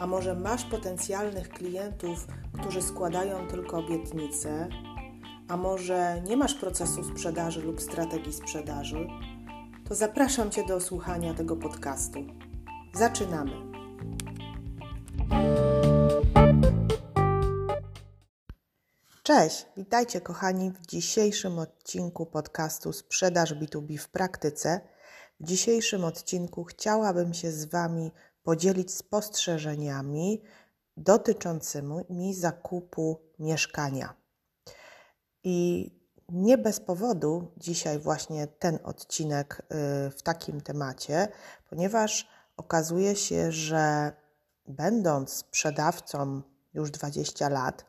a może masz potencjalnych klientów, którzy składają tylko obietnice, a może nie masz procesu sprzedaży lub strategii sprzedaży, to zapraszam Cię do słuchania tego podcastu. Zaczynamy. Cześć, witajcie kochani w dzisiejszym odcinku podcastu Sprzedaż B2B w praktyce. W dzisiejszym odcinku chciałabym się z Wami podzielić spostrzeżeniami dotyczącymi zakupu mieszkania. I nie bez powodu dzisiaj właśnie ten odcinek y, w takim temacie, ponieważ okazuje się, że będąc sprzedawcą już 20 lat,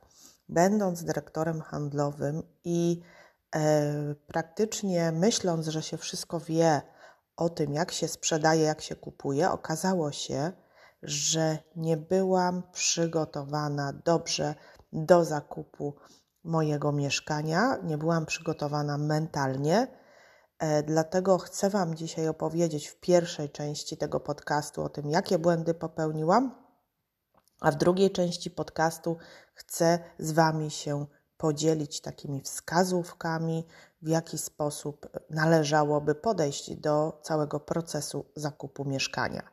będąc dyrektorem handlowym i e, praktycznie myśląc, że się wszystko wie o tym, jak się sprzedaje, jak się kupuje, okazało się, że nie byłam przygotowana dobrze do zakupu mojego mieszkania, nie byłam przygotowana mentalnie. E, dlatego chcę Wam dzisiaj opowiedzieć w pierwszej części tego podcastu o tym, jakie błędy popełniłam, a w drugiej części podcastu chcę z Wami się podzielić takimi wskazówkami, w jaki sposób należałoby podejść do całego procesu zakupu mieszkania.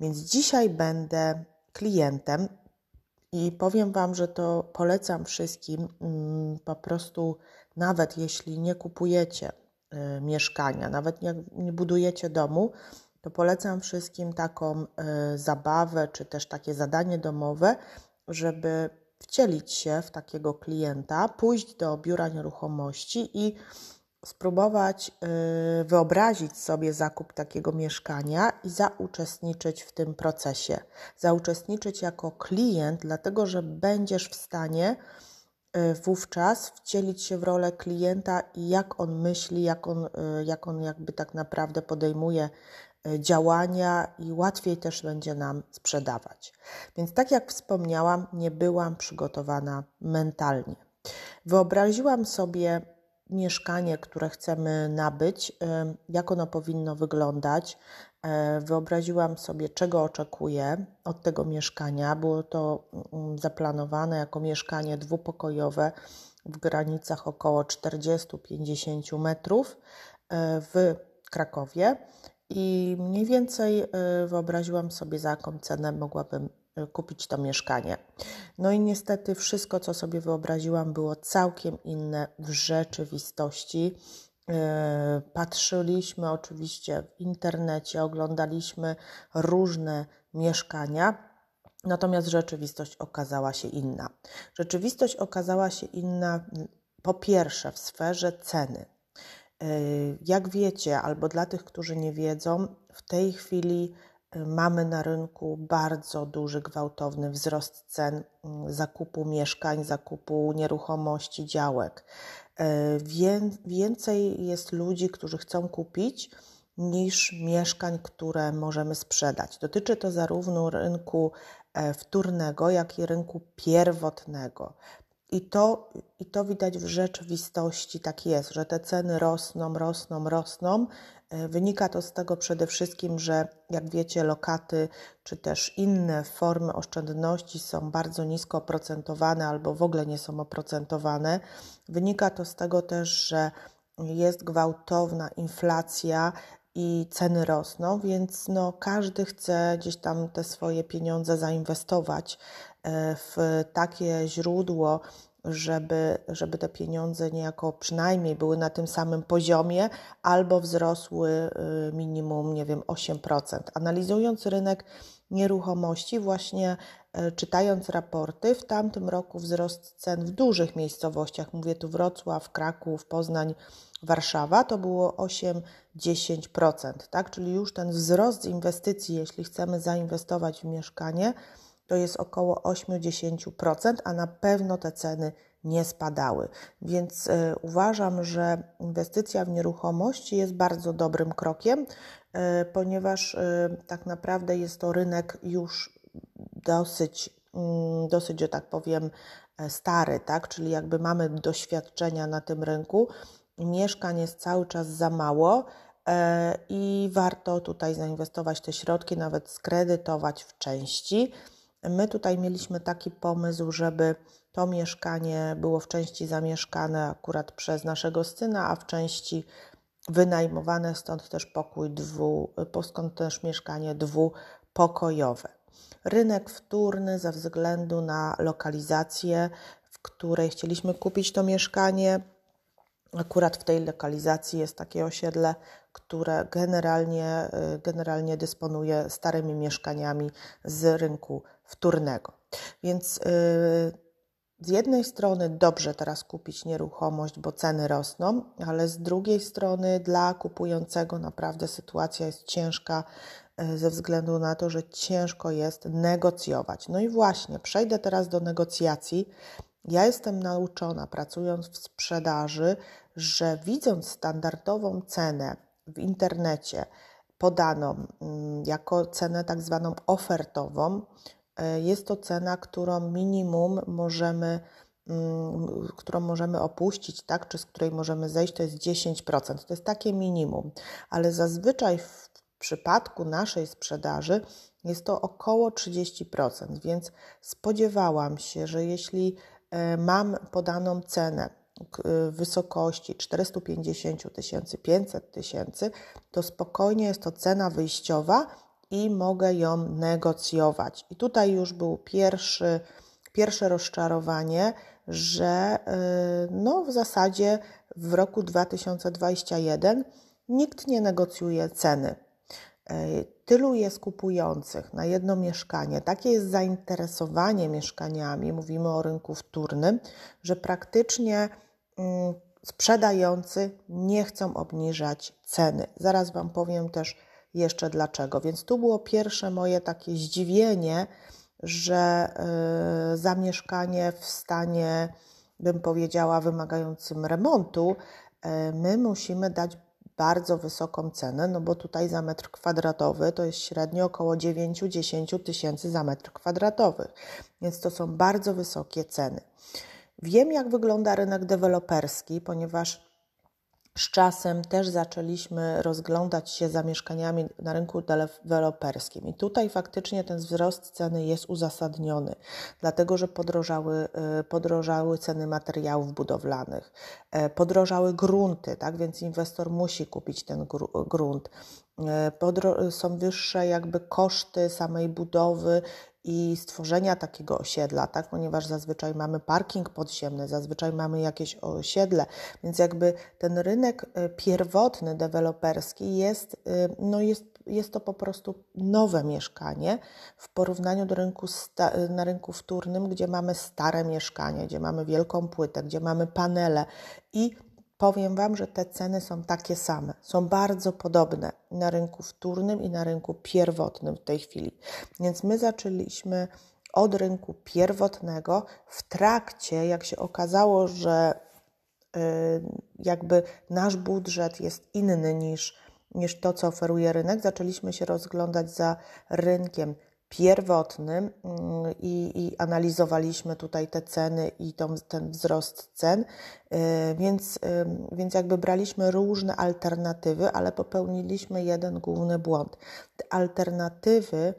Więc dzisiaj będę klientem i powiem Wam, że to polecam wszystkim, mm, po prostu nawet jeśli nie kupujecie y, mieszkania, nawet nie, budujecie domu, to polecam wszystkim taką y, zabawę, czy też takie zadanie domowe, żeby wcielić się w takiego klienta, pójść do biura nieruchomości i spróbować y, wyobrazić sobie zakup takiego mieszkania i zauczestniczyć w tym procesie. Zauczestniczyć jako klient, dlatego że będziesz w stanie y, wówczas wcielić się w rolę klienta i jak on myśli, jak on, y, jak on jakby tak naprawdę podejmuje działania i łatwiej też będzie nam sprzedawać. Więc tak jak wspomniałam, nie byłam przygotowana mentalnie. Wyobraziłam sobie mieszkanie, które chcemy nabyć, jak ono powinno wyglądać. E, wyobraziłam sobie, czego oczekuję od tego mieszkania. Było to mm, zaplanowane jako mieszkanie dwupokojowe w granicach około 40-50 metrów e, w Krakowie. I mniej więcej e, wyobraziłam sobie, za jaką cenę mogłabym e, kupić to mieszkanie. No i niestety wszystko, co sobie wyobraziłam, było całkiem inne w rzeczywistości. E, patrzyliśmy oczywiście w internecie, oglądaliśmy różne mieszkania, natomiast rzeczywistość okazała się inna. Rzeczywistość okazała się inna po pierwsze w sferze ceny. Y, jak wiecie, albo dla tych, którzy nie wiedzą, w tej chwili y, mamy na rynku bardzo duży, gwałtowny wzrost cen mm, zakupu mieszkań, zakupu nieruchomości, działek. Y, więcej jest ludzi, którzy chcą kupić, niż mieszkań, które możemy sprzedać. Dotyczy to zarówno rynku e, wtórnego, jak i rynku pierwotnego. I to, I to widać w rzeczywistości, tak jest, że te ceny rosną, rosną, rosną. E, wynika to z tego przede wszystkim, że jak wiecie, lokaty czy też inne formy oszczędności są bardzo nisko oprocentowane albo w ogóle nie są oprocentowane. Wynika to z tego też, że jest gwałtowna inflacja i ceny rosną, więc no, każdy chce gdzieś tam te swoje pieniądze zainwestować w takie źródło, żeby, żeby te pieniądze niejako przynajmniej były na tym samym poziomie albo wzrosły y, minimum, nie wiem, 8%. Analizując rynek nieruchomości, właśnie e, czytając raporty, w tamtym roku wzrost cen w dużych miejscowościach, mówię tu Wrocław, Kraków, Poznań, Warszawa, to było 8-10%, tak? Czyli już ten wzrost inwestycji, jeśli chcemy zainwestować w mieszkanie, to jest około 8-10%, a na pewno te ceny nie spadały. Więc y, uważam, że inwestycja w nieruchomości jest bardzo dobrym krokiem, y, ponieważ y, tak naprawdę jest to rynek już dosyć, mm, dosyć, że tak powiem, e, stary, tak? Czyli jakby mamy doświadczenia na tym rynku. Mieszkań jest cały czas za mało e, i warto tutaj zainwestować te środki, nawet skredytować w części. My tutaj mieliśmy taki pomysł, żeby to mieszkanie było w części zamieszkane akurat przez naszego syna, a w części wynajmowane, stąd też pokój dwu, skąd też mieszkanie dwupokojowe. Rynek wtórny ze względu na lokalizację, w której chcieliśmy kupić to mieszkanie. Akurat w tej lokalizacji jest takie osiedle, które generalnie, generalnie dysponuje starymi mieszkaniami z rynku wtórnego. Więc yy, z jednej strony dobrze teraz kupić nieruchomość, bo ceny rosną, ale z drugiej strony dla kupującego naprawdę sytuacja jest ciężka e, ze względu na to, że ciężko jest negocjować. No i właśnie, przejdę teraz do negocjacji. Ja jestem nauczona, pracując w sprzedaży, że widząc standardową cenę w internecie podaną mm, jako cenę tak zwaną ofertową, jest to cena, którą minimum możemy, mm, którą możemy opuścić, tak, czy z której możemy zejść, to jest 10%. To jest takie minimum, ale zazwyczaj w przypadku naszej sprzedaży jest to około 30%, więc spodziewałam się, że jeśli e, mam podaną cenę w wysokości 450 tysięcy, 500 tysięcy, to spokojnie jest to cena wyjściowa, i mogę ją negocjować. I tutaj już był pierwszy, pierwsze rozczarowanie, że y, no, w zasadzie w roku 2021 nikt nie negocjuje ceny. Y, tylu jest kupujących na jedno mieszkanie, takie jest zainteresowanie mieszkaniami, mówimy o rynku wtórnym, że praktycznie mm, sprzedający nie chcą obniżać ceny. Zaraz Wam powiem też, jeszcze dlaczego. Więc tu było pierwsze moje takie zdziwienie, że y, zamieszkanie w stanie, bym powiedziała, wymagającym remontu, y, my musimy dać bardzo wysoką cenę, no bo tutaj za metr kwadratowy to jest średnio około 9-10 tysięcy za metr kwadratowy, więc to są bardzo wysokie ceny. Wiem, jak wygląda rynek deweloperski, ponieważ z czasem też zaczęliśmy rozglądać się za mieszkaniami na rynku deweloperskim. I tutaj faktycznie ten wzrost ceny jest uzasadniony, dlatego że podrożały, y, podrożały ceny materiałów budowlanych, e, podrożały grunty, tak więc inwestor musi kupić ten grunt. E, są wyższe jakby koszty samej budowy i stworzenia takiego osiedla, tak? ponieważ zazwyczaj mamy parking podziemny, zazwyczaj mamy jakieś osiedle, więc jakby ten rynek e, pierwotny, deweloperski jest, e, no jest, jest to po prostu nowe mieszkanie w porównaniu do rynku na rynku wtórnym, gdzie mamy stare mieszkanie, gdzie mamy wielką płytę, gdzie mamy panele i Powiem Wam, że te ceny są takie same, są bardzo podobne na rynku wtórnym i na rynku pierwotnym w tej chwili. Więc my zaczęliśmy od rynku pierwotnego. W trakcie, jak się okazało, że y, jakby nasz budżet jest inny niż, niż to, co oferuje rynek, zaczęliśmy się rozglądać za rynkiem pierwotnym mm, i, i, analizowaliśmy tutaj te ceny i tą, ten wzrost cen, y, więc, więc jakby braliśmy różne alternatywy, ale popełniliśmy jeden główny błąd. Te alternatywy,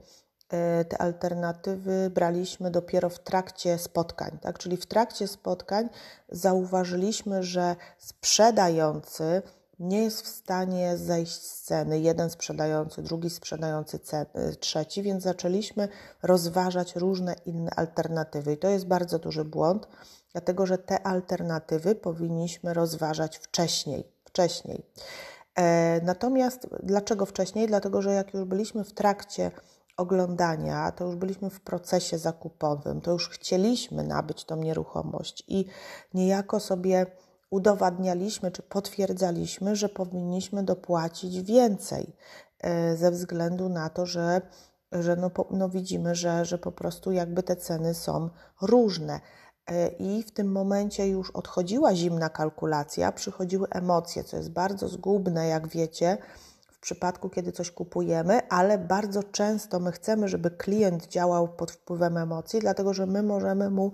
y, te alternatywy braliśmy dopiero w trakcie spotkań, tak? czyli w trakcie spotkań zauważyliśmy, że sprzedający nie jest w stanie zejść z ceny, jeden sprzedający, drugi sprzedający, ceny, trzeci, więc zaczęliśmy rozważać różne inne alternatywy. I to jest bardzo duży błąd, dlatego że te alternatywy powinniśmy rozważać wcześniej. wcześniej. E, natomiast dlaczego wcześniej? Dlatego, że jak już byliśmy w trakcie oglądania, to już byliśmy w procesie zakupowym, to już chcieliśmy nabyć tą nieruchomość i niejako sobie udowadnialiśmy czy potwierdzaliśmy, że powinniśmy dopłacić więcej e, ze względu na to, że że no, no widzimy, że, że po prostu jakby te ceny są różne. E, I w tym momencie już odchodziła zimna kalkulacja, przychodziły emocje, co jest bardzo zgubne, jak wiecie, w przypadku, kiedy coś kupujemy, ale bardzo często my chcemy, żeby klient działał pod wpływem emocji, dlatego że my możemy mu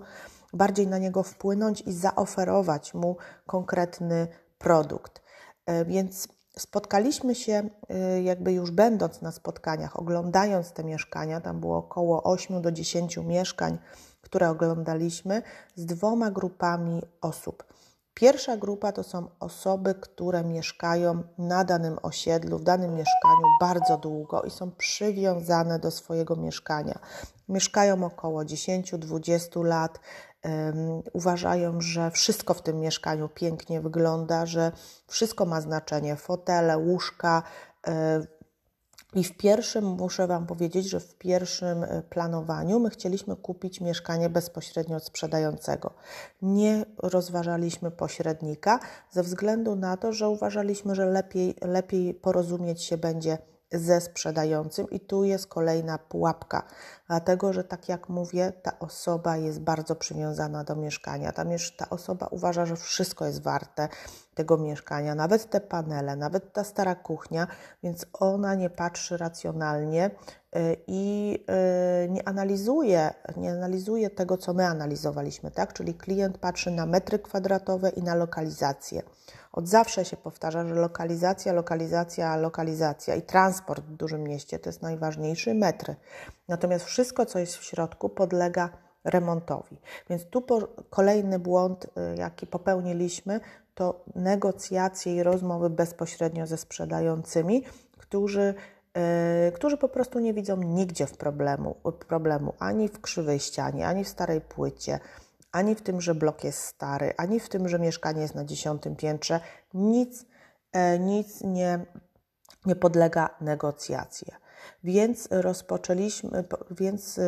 bardziej na niego wpłynąć i zaoferować mu konkretny produkt. E, więc spotkaliśmy się, e, jakby już będąc na spotkaniach, oglądając te mieszkania, tam było około 8 do 10 mieszkań, które oglądaliśmy, z dwoma grupami osób. Pierwsza grupa to są osoby, które mieszkają na danym osiedlu, w danym mieszkaniu bardzo długo i są przywiązane do swojego mieszkania. Mieszkają około 10-20 lat, uważają, że wszystko w tym mieszkaniu pięknie wygląda, że wszystko ma znaczenie fotele, łóżka, um, i w pierwszym, muszę Wam powiedzieć, że w pierwszym e, planowaniu my chcieliśmy kupić mieszkanie bezpośrednio od sprzedającego. Nie rozważaliśmy pośrednika ze względu na to, że uważaliśmy, że lepiej, lepiej porozumieć się będzie ze sprzedającym, i tu jest kolejna pułapka, dlatego że, tak jak mówię, ta osoba jest bardzo przywiązana do mieszkania. Ta, ta osoba uważa, że wszystko jest warte tego mieszkania, nawet te panele, nawet ta stara kuchnia, więc ona nie patrzy racjonalnie y, i y, nie analizuje, nie analizuje tego, co my analizowaliśmy, tak? Czyli klient patrzy na metry kwadratowe i na lokalizację. Od zawsze się powtarza, że lokalizacja, lokalizacja, lokalizacja i transport w dużym mieście to jest najważniejszy metry. Natomiast wszystko, co jest w środku, podlega remontowi. Więc tu kolejny błąd, y, jaki popełniliśmy, to negocjacje i rozmowy bezpośrednio ze sprzedającymi, którzy, yy, którzy po prostu nie widzą nigdzie w problemu, problemu ani w krzywej ścianie, ani w starej płycie, ani w tym, że blok jest stary, ani w tym, że mieszkanie jest na dziesiątym piętrze. Nic, yy, nic nie, nie podlega negocjacji. Więc rozpoczęliśmy, więc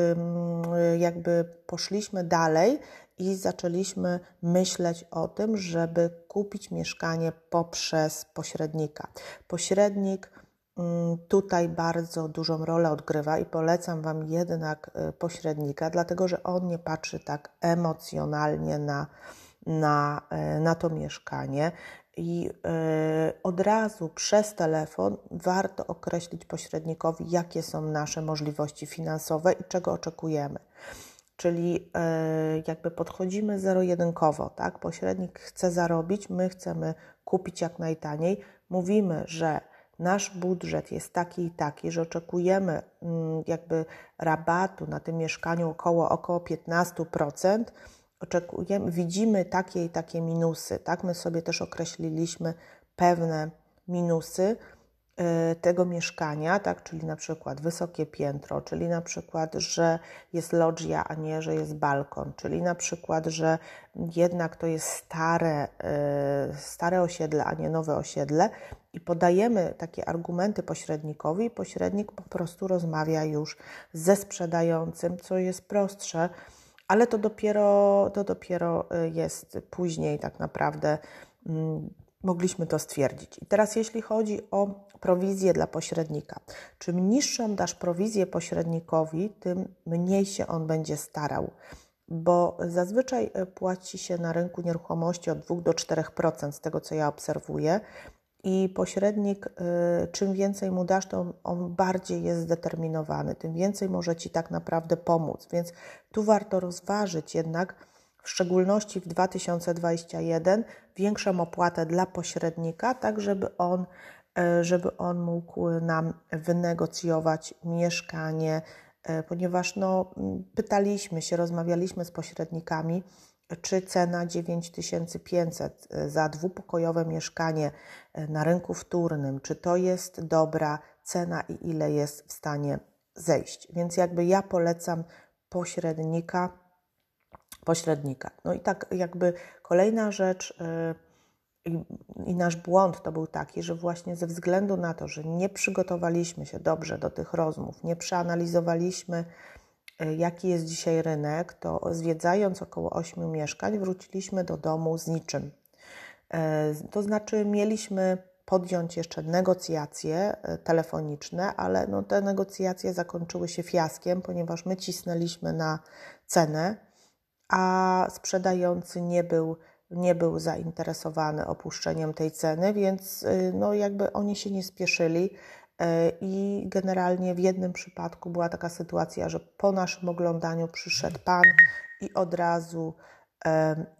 jakby poszliśmy dalej i zaczęliśmy myśleć o tym, żeby kupić mieszkanie poprzez pośrednika. Pośrednik tutaj bardzo dużą rolę odgrywa i polecam Wam jednak y, pośrednika, dlatego że on nie patrzy tak emocjonalnie na, na, y, na to mieszkanie. I y, od razu przez telefon warto określić pośrednikowi, jakie są nasze możliwości finansowe i czego oczekujemy czyli jakby podchodzimy zero-jedynkowo, tak? Pośrednik chce zarobić, my chcemy kupić jak najtaniej. Mówimy, że nasz budżet jest taki i taki, że oczekujemy mm, jakby rabatu na tym mieszkaniu około, około 15%. Oczekujemy, widzimy takie i takie minusy, tak? My sobie też określiliśmy pewne minusy, tego mieszkania, tak, czyli na przykład wysokie piętro, czyli na przykład, że jest loggia, a nie, że jest balkon, czyli na przykład, że jednak to jest stare, e, stare osiedle, a nie nowe osiedle i podajemy takie argumenty pośrednikowi pośrednik po prostu rozmawia już ze sprzedającym, co jest prostsze, ale to dopiero, to dopiero e, jest później tak naprawdę mm, mogliśmy to stwierdzić. I teraz, jeśli chodzi o prowizję dla pośrednika, czym niższą dasz prowizję pośrednikowi, tym mniej się on będzie starał, bo zazwyczaj e, płaci się na rynku nieruchomości od 2 do 4% z tego, co ja obserwuję. I pośrednik, e, czym więcej mu dasz, to on bardziej jest zdeterminowany, tym więcej może ci tak naprawdę pomóc. Więc tu warto rozważyć jednak, w szczególności w 2021, większą opłatę dla pośrednika, tak żeby on, e, żeby on mógł nam wynegocjować mieszkanie, e, ponieważ no, pytaliśmy się, rozmawialiśmy z pośrednikami, czy cena 9500 e, za dwupokojowe mieszkanie na rynku wtórnym, czy to jest dobra cena i ile jest w stanie zejść. Więc jakby ja polecam pośrednika pośrednika. No i tak jakby kolejna rzecz y, i, nasz błąd to był taki, że właśnie ze względu na to, że nie przygotowaliśmy się dobrze do tych rozmów, nie przeanalizowaliśmy, y, jaki jest dzisiaj rynek, to zwiedzając około 8 mieszkań, wróciliśmy do domu z niczym. Y, to znaczy, mieliśmy podjąć jeszcze negocjacje telefoniczne, ale no, te negocjacje zakończyły się fiaskiem, ponieważ my cisnęliśmy na cenę, a sprzedający nie był, nie był zainteresowany opuszczeniem tej ceny, więc y, no, jakby oni się nie spieszyli. E, I generalnie w jednym przypadku była taka sytuacja, że po naszym oglądaniu przyszedł pan i od razu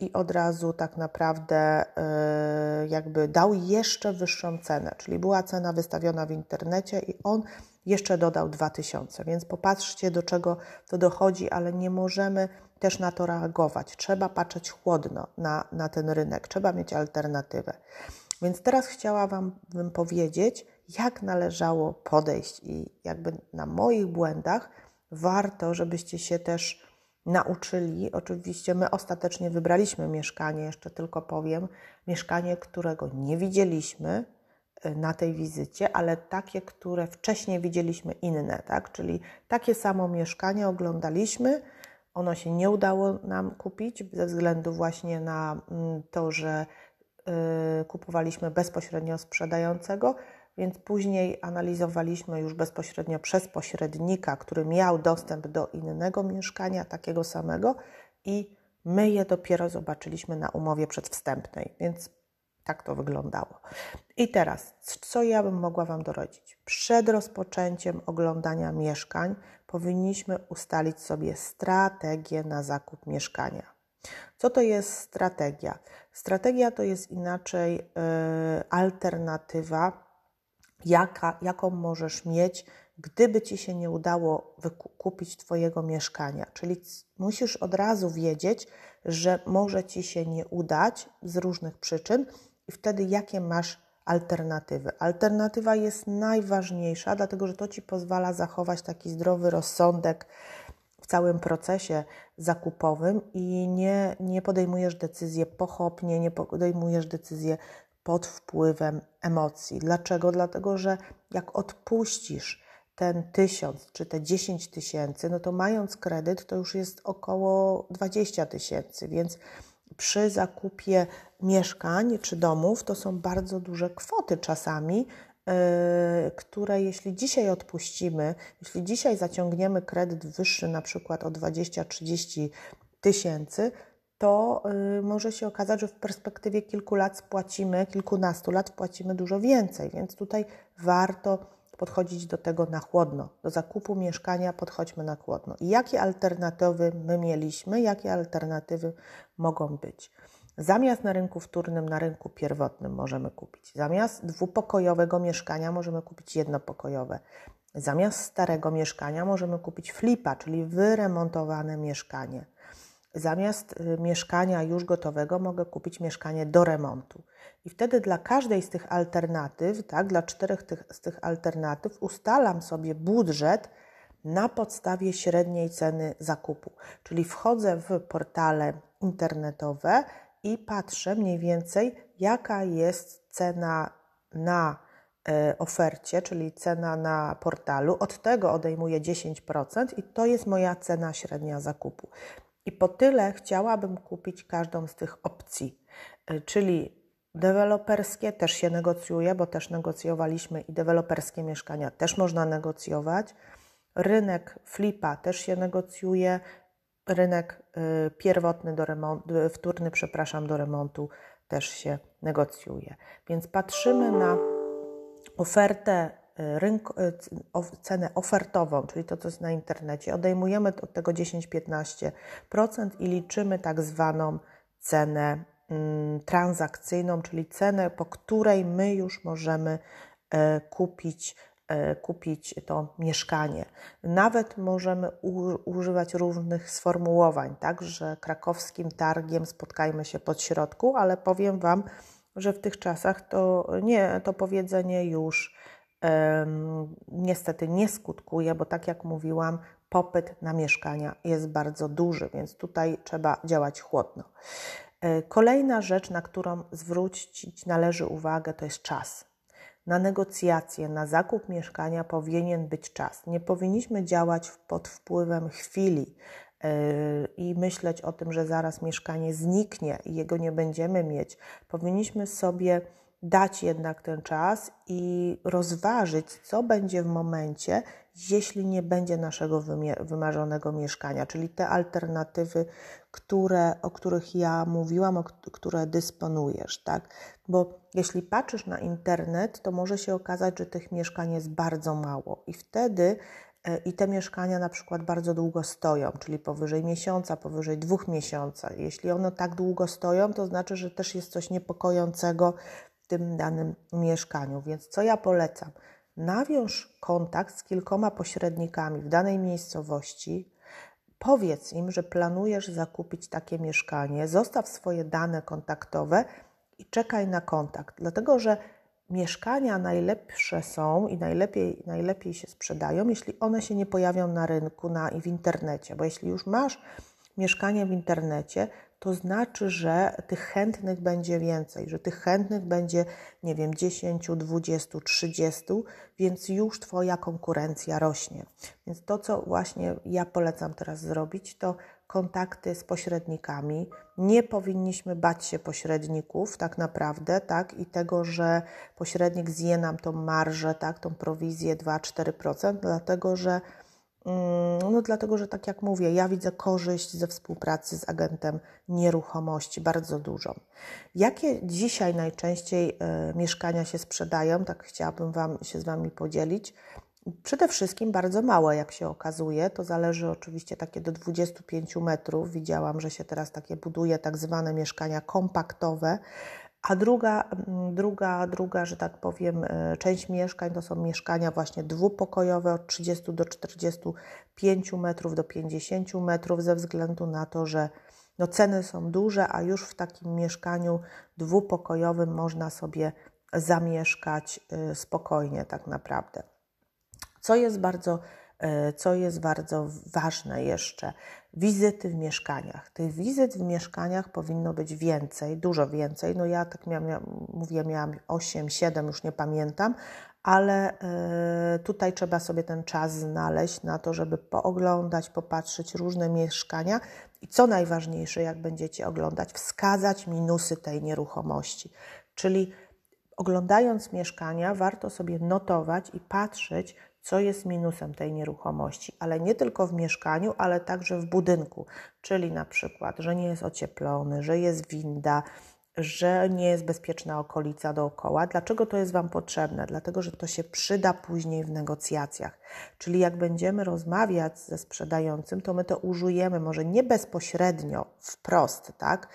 i od razu tak naprawdę e, jakby dał jeszcze wyższą cenę, czyli była cena wystawiona w internecie i on jeszcze dodał 2000. Więc popatrzcie, do czego to dochodzi, ale nie możemy też na to reagować. Trzeba patrzeć chłodno na, na ten rynek, trzeba mieć alternatywę. Więc teraz chciałabym Wam powiedzieć, jak należało podejść i jakby na moich błędach warto, żebyście się też nauczyli. Oczywiście my ostatecznie wybraliśmy mieszkanie, jeszcze tylko powiem, mieszkanie, którego nie widzieliśmy e, na tej wizycie, ale takie, które wcześniej widzieliśmy inne, tak? Czyli takie samo mieszkanie oglądaliśmy, ono się nie udało nam kupić ze względu właśnie na mm, to, że e, kupowaliśmy bezpośrednio sprzedającego, więc później analizowaliśmy już bezpośrednio przez pośrednika, który miał dostęp do innego mieszkania, takiego samego, i my je dopiero zobaczyliśmy na umowie przedwstępnej, więc tak to wyglądało. I teraz, co ja bym mogła Wam doradzić? Przed rozpoczęciem oglądania mieszkań powinniśmy ustalić sobie strategię na zakup mieszkania. Co to jest strategia? Strategia to jest inaczej yy, alternatywa jaka, jaką możesz mieć, gdyby ci się nie udało wykupić Twojego mieszkania. Czyli musisz od razu wiedzieć, że może ci się nie udać z różnych przyczyn, i wtedy jakie masz alternatywy. Alternatywa jest najważniejsza, dlatego że to ci pozwala zachować taki zdrowy rozsądek w całym procesie zakupowym i nie, nie podejmujesz decyzji pochopnie, nie podejmujesz decyzji pod wpływem emocji. Dlaczego? Dlatego, że jak odpuścisz ten tysiąc czy te 10 tysięcy, no to mając kredyt to już jest około 20 tysięcy, więc przy zakupie mieszkań czy domów to są bardzo duże kwoty czasami, yy, które jeśli dzisiaj odpuścimy, jeśli dzisiaj zaciągniemy kredyt wyższy na przykład o 20-30 tysięcy, to y, może się okazać, że w perspektywie kilku lat spłacimy, kilkunastu lat płacimy dużo więcej, więc tutaj warto podchodzić do tego na chłodno. Do zakupu mieszkania podchodźmy na chłodno. I jakie alternatywy my mieliśmy, jakie alternatywy mogą być? Zamiast na rynku wtórnym, na rynku pierwotnym możemy kupić. Zamiast dwupokojowego mieszkania możemy kupić jednopokojowe. Zamiast starego mieszkania możemy kupić flipa, czyli wyremontowane mieszkanie. Zamiast y, mieszkania już gotowego mogę kupić mieszkanie do remontu. I wtedy dla każdej z tych alternatyw, tak, dla czterech tych, z tych alternatyw ustalam sobie budżet na podstawie średniej ceny zakupu. Czyli wchodzę w portale internetowe i patrzę mniej więcej, jaka jest cena na e, ofercie, czyli cena na portalu. Od tego odejmuję 10% i to jest moja cena średnia zakupu. I po tyle chciałabym kupić każdą z tych opcji, y, czyli deweloperskie też się negocjuje, bo też negocjowaliśmy i deweloperskie mieszkania też można negocjować. Rynek flipa też się negocjuje, rynek y, pierwotny do remontu, y, wtórny, przepraszam, do remontu też się negocjuje. Więc patrzymy na ofertę rynku, e, cenę ofertową, czyli to, co jest na internecie, odejmujemy od tego 10-15% i liczymy tak zwaną cenę mm, transakcyjną, czyli cenę, po której my już możemy e, kupić e, kupić to mieszkanie. Nawet możemy używać różnych sformułowań, tak, że krakowskim targiem spotkajmy się pod środku, ale powiem Wam, że w tych czasach to nie, to powiedzenie już niestety nie skutkuje, bo tak jak mówiłam, popyt na mieszkania jest bardzo duży, więc tutaj trzeba działać chłodno. E, kolejna rzecz, na którą zwrócić należy uwagę, to jest czas. Na negocjacje, na zakup mieszkania powinien być czas. Nie powinniśmy działać pod wpływem chwili e, i myśleć o tym, że zaraz mieszkanie zniknie i jego nie będziemy mieć. Powinniśmy sobie dać jednak ten czas i rozważyć, co będzie w momencie, jeśli nie będzie naszego wymarzonego mieszkania, czyli te alternatywy, które, o których ja mówiłam, o które dysponujesz, tak? Bo jeśli patrzysz na internet, to może się okazać, że tych mieszkań jest bardzo mało i wtedy e, i te mieszkania na przykład bardzo długo stoją, czyli powyżej miesiąca, powyżej dwóch miesiąca. Jeśli one tak długo stoją, to znaczy, że też jest coś niepokojącego w tym danym mieszkaniu. Więc co ja polecam? Nawiąż kontakt z kilkoma pośrednikami w danej miejscowości, powiedz im, że planujesz zakupić takie mieszkanie, zostaw swoje dane kontaktowe i czekaj na kontakt, dlatego że mieszkania najlepsze są i najlepiej, najlepiej się sprzedają, jeśli one się nie pojawią na rynku na, i w internecie, bo jeśli już masz mieszkanie w internecie, to znaczy, że tych chętnych będzie więcej, że tych chętnych będzie, nie wiem, 10, 20, 30, więc już Twoja konkurencja rośnie. Więc to, co właśnie ja polecam teraz zrobić, to kontakty z pośrednikami. Nie powinniśmy bać się pośredników, tak naprawdę, tak, i tego, że pośrednik zje nam tą marżę, tak, tą prowizję 2-4%, dlatego że no dlatego, że tak jak mówię, ja widzę korzyść ze współpracy z agentem nieruchomości bardzo dużą. Jakie dzisiaj najczęściej y, mieszkania się sprzedają? Tak chciałabym Wam się z Wami podzielić. Przede wszystkim bardzo małe, jak się okazuje. To zależy oczywiście takie do 25 metrów. Widziałam, że się teraz takie buduje tak zwane mieszkania kompaktowe, a druga, mm, druga, druga, że tak powiem, e, część mieszkań to są mieszkania właśnie dwupokojowe od 30 do 45 metrów do 50 metrów, ze względu na to, że no ceny są duże, a już w takim mieszkaniu dwupokojowym można sobie zamieszkać e, spokojnie, tak naprawdę. Co jest bardzo co jest bardzo ważne jeszcze, wizyty w mieszkaniach. Tych wizyt w mieszkaniach powinno być więcej, dużo więcej. No ja tak miałam, mówię, miałam 8, 7, już nie pamiętam, ale e, tutaj trzeba sobie ten czas znaleźć na to, żeby pooglądać, popatrzeć różne mieszkania i co najważniejsze, jak będziecie oglądać, wskazać minusy tej nieruchomości. Czyli oglądając mieszkania, warto sobie notować i patrzeć, co jest minusem tej nieruchomości, ale nie tylko w mieszkaniu, ale także w budynku, czyli na przykład, że nie jest ocieplony, że jest winda, że nie jest bezpieczna okolica dookoła. Dlaczego to jest Wam potrzebne? Dlatego, że to się przyda później w negocjacjach. Czyli jak będziemy rozmawiać ze sprzedającym, to my to użyjemy może nie bezpośrednio, wprost, tak?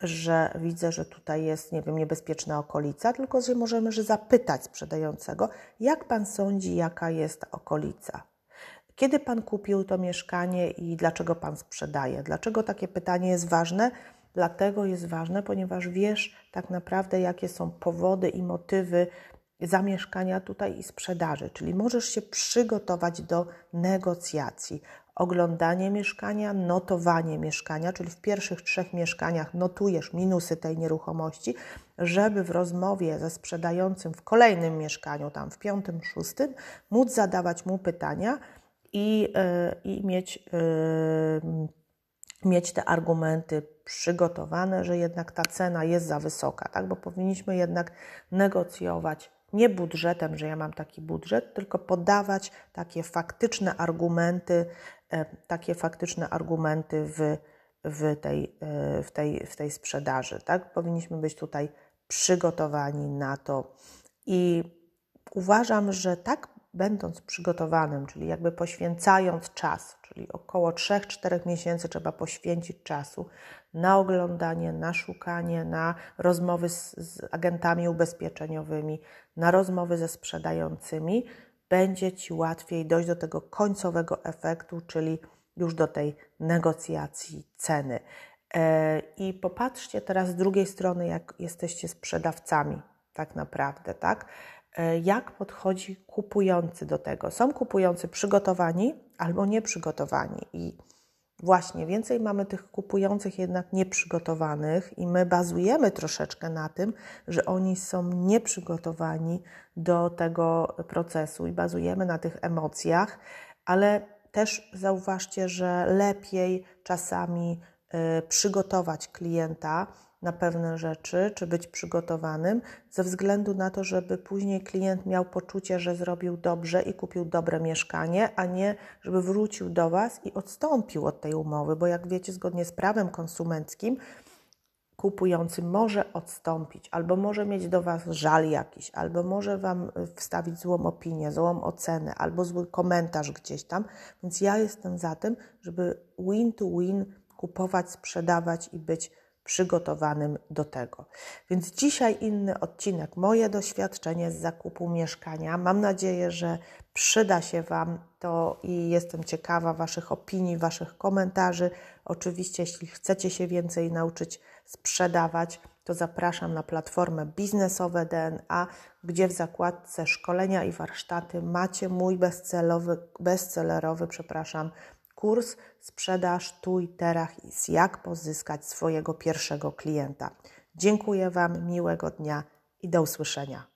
Że widzę, że tutaj jest, nie wiem, niebezpieczna okolica, tylko że możemy że zapytać sprzedającego, jak pan sądzi, jaka jest okolica. Kiedy pan kupił to mieszkanie i dlaczego pan sprzedaje? Dlaczego takie pytanie jest ważne? Dlatego jest ważne, ponieważ wiesz tak naprawdę, jakie są powody i motywy zamieszkania tutaj i sprzedaży, czyli możesz się przygotować do negocjacji oglądanie mieszkania, notowanie mieszkania, czyli w pierwszych trzech mieszkaniach notujesz minusy tej nieruchomości, żeby w rozmowie ze sprzedającym w kolejnym mieszkaniu, tam w piątym, szóstym, móc zadawać mu pytania i, yy, i mieć, yy, mieć te argumenty przygotowane, że jednak ta cena jest za wysoka, tak? bo powinniśmy jednak negocjować nie budżetem, że ja mam taki budżet, tylko podawać takie faktyczne argumenty, e, takie faktyczne argumenty w, w, tej, e, w, tej, w tej sprzedaży. Tak? Powinniśmy być tutaj przygotowani na to. I uważam, że tak będąc przygotowanym, czyli jakby poświęcając czas, czyli około 3-4 miesięcy trzeba poświęcić czasu na oglądanie, na szukanie, na rozmowy z, z agentami ubezpieczeniowymi, na rozmowy ze sprzedającymi, będzie Ci łatwiej dojść do tego końcowego efektu, czyli już do tej negocjacji ceny. E, I popatrzcie teraz z drugiej strony, jak jesteście sprzedawcami, tak naprawdę, tak? E, jak podchodzi kupujący do tego? Są kupujący przygotowani albo nieprzygotowani i Właśnie, więcej mamy tych kupujących jednak nieprzygotowanych i my bazujemy troszeczkę na tym, że oni są nieprzygotowani do tego procesu i bazujemy na tych emocjach, ale też zauważcie, że lepiej czasami y, przygotować klienta na pewne rzeczy, czy być przygotowanym, ze względu na to, żeby później klient miał poczucie, że zrobił dobrze i kupił dobre mieszkanie, a nie żeby wrócił do Was i odstąpił od tej umowy, bo jak wiecie, zgodnie z prawem konsumenckim, kupujący może odstąpić, albo może mieć do Was żal jakiś, albo może Wam wstawić złą opinię, złą ocenę, albo zły komentarz gdzieś tam. Więc ja jestem za tym, żeby win to win kupować, sprzedawać i być przygotowanym do tego. Więc dzisiaj inny odcinek, moje doświadczenie z zakupu mieszkania. Mam nadzieję, że przyda się Wam to i jestem ciekawa Waszych opinii, Waszych komentarzy. Oczywiście, jeśli chcecie się więcej nauczyć sprzedawać, to zapraszam na platformę biznesowe DNA, gdzie w zakładce szkolenia i warsztaty macie mój bestsellerowy, bestsellerowy przepraszam, kurs Sprzedaż tu i teraz jak pozyskać swojego pierwszego klienta. Dziękuję Wam, miłego dnia i do usłyszenia.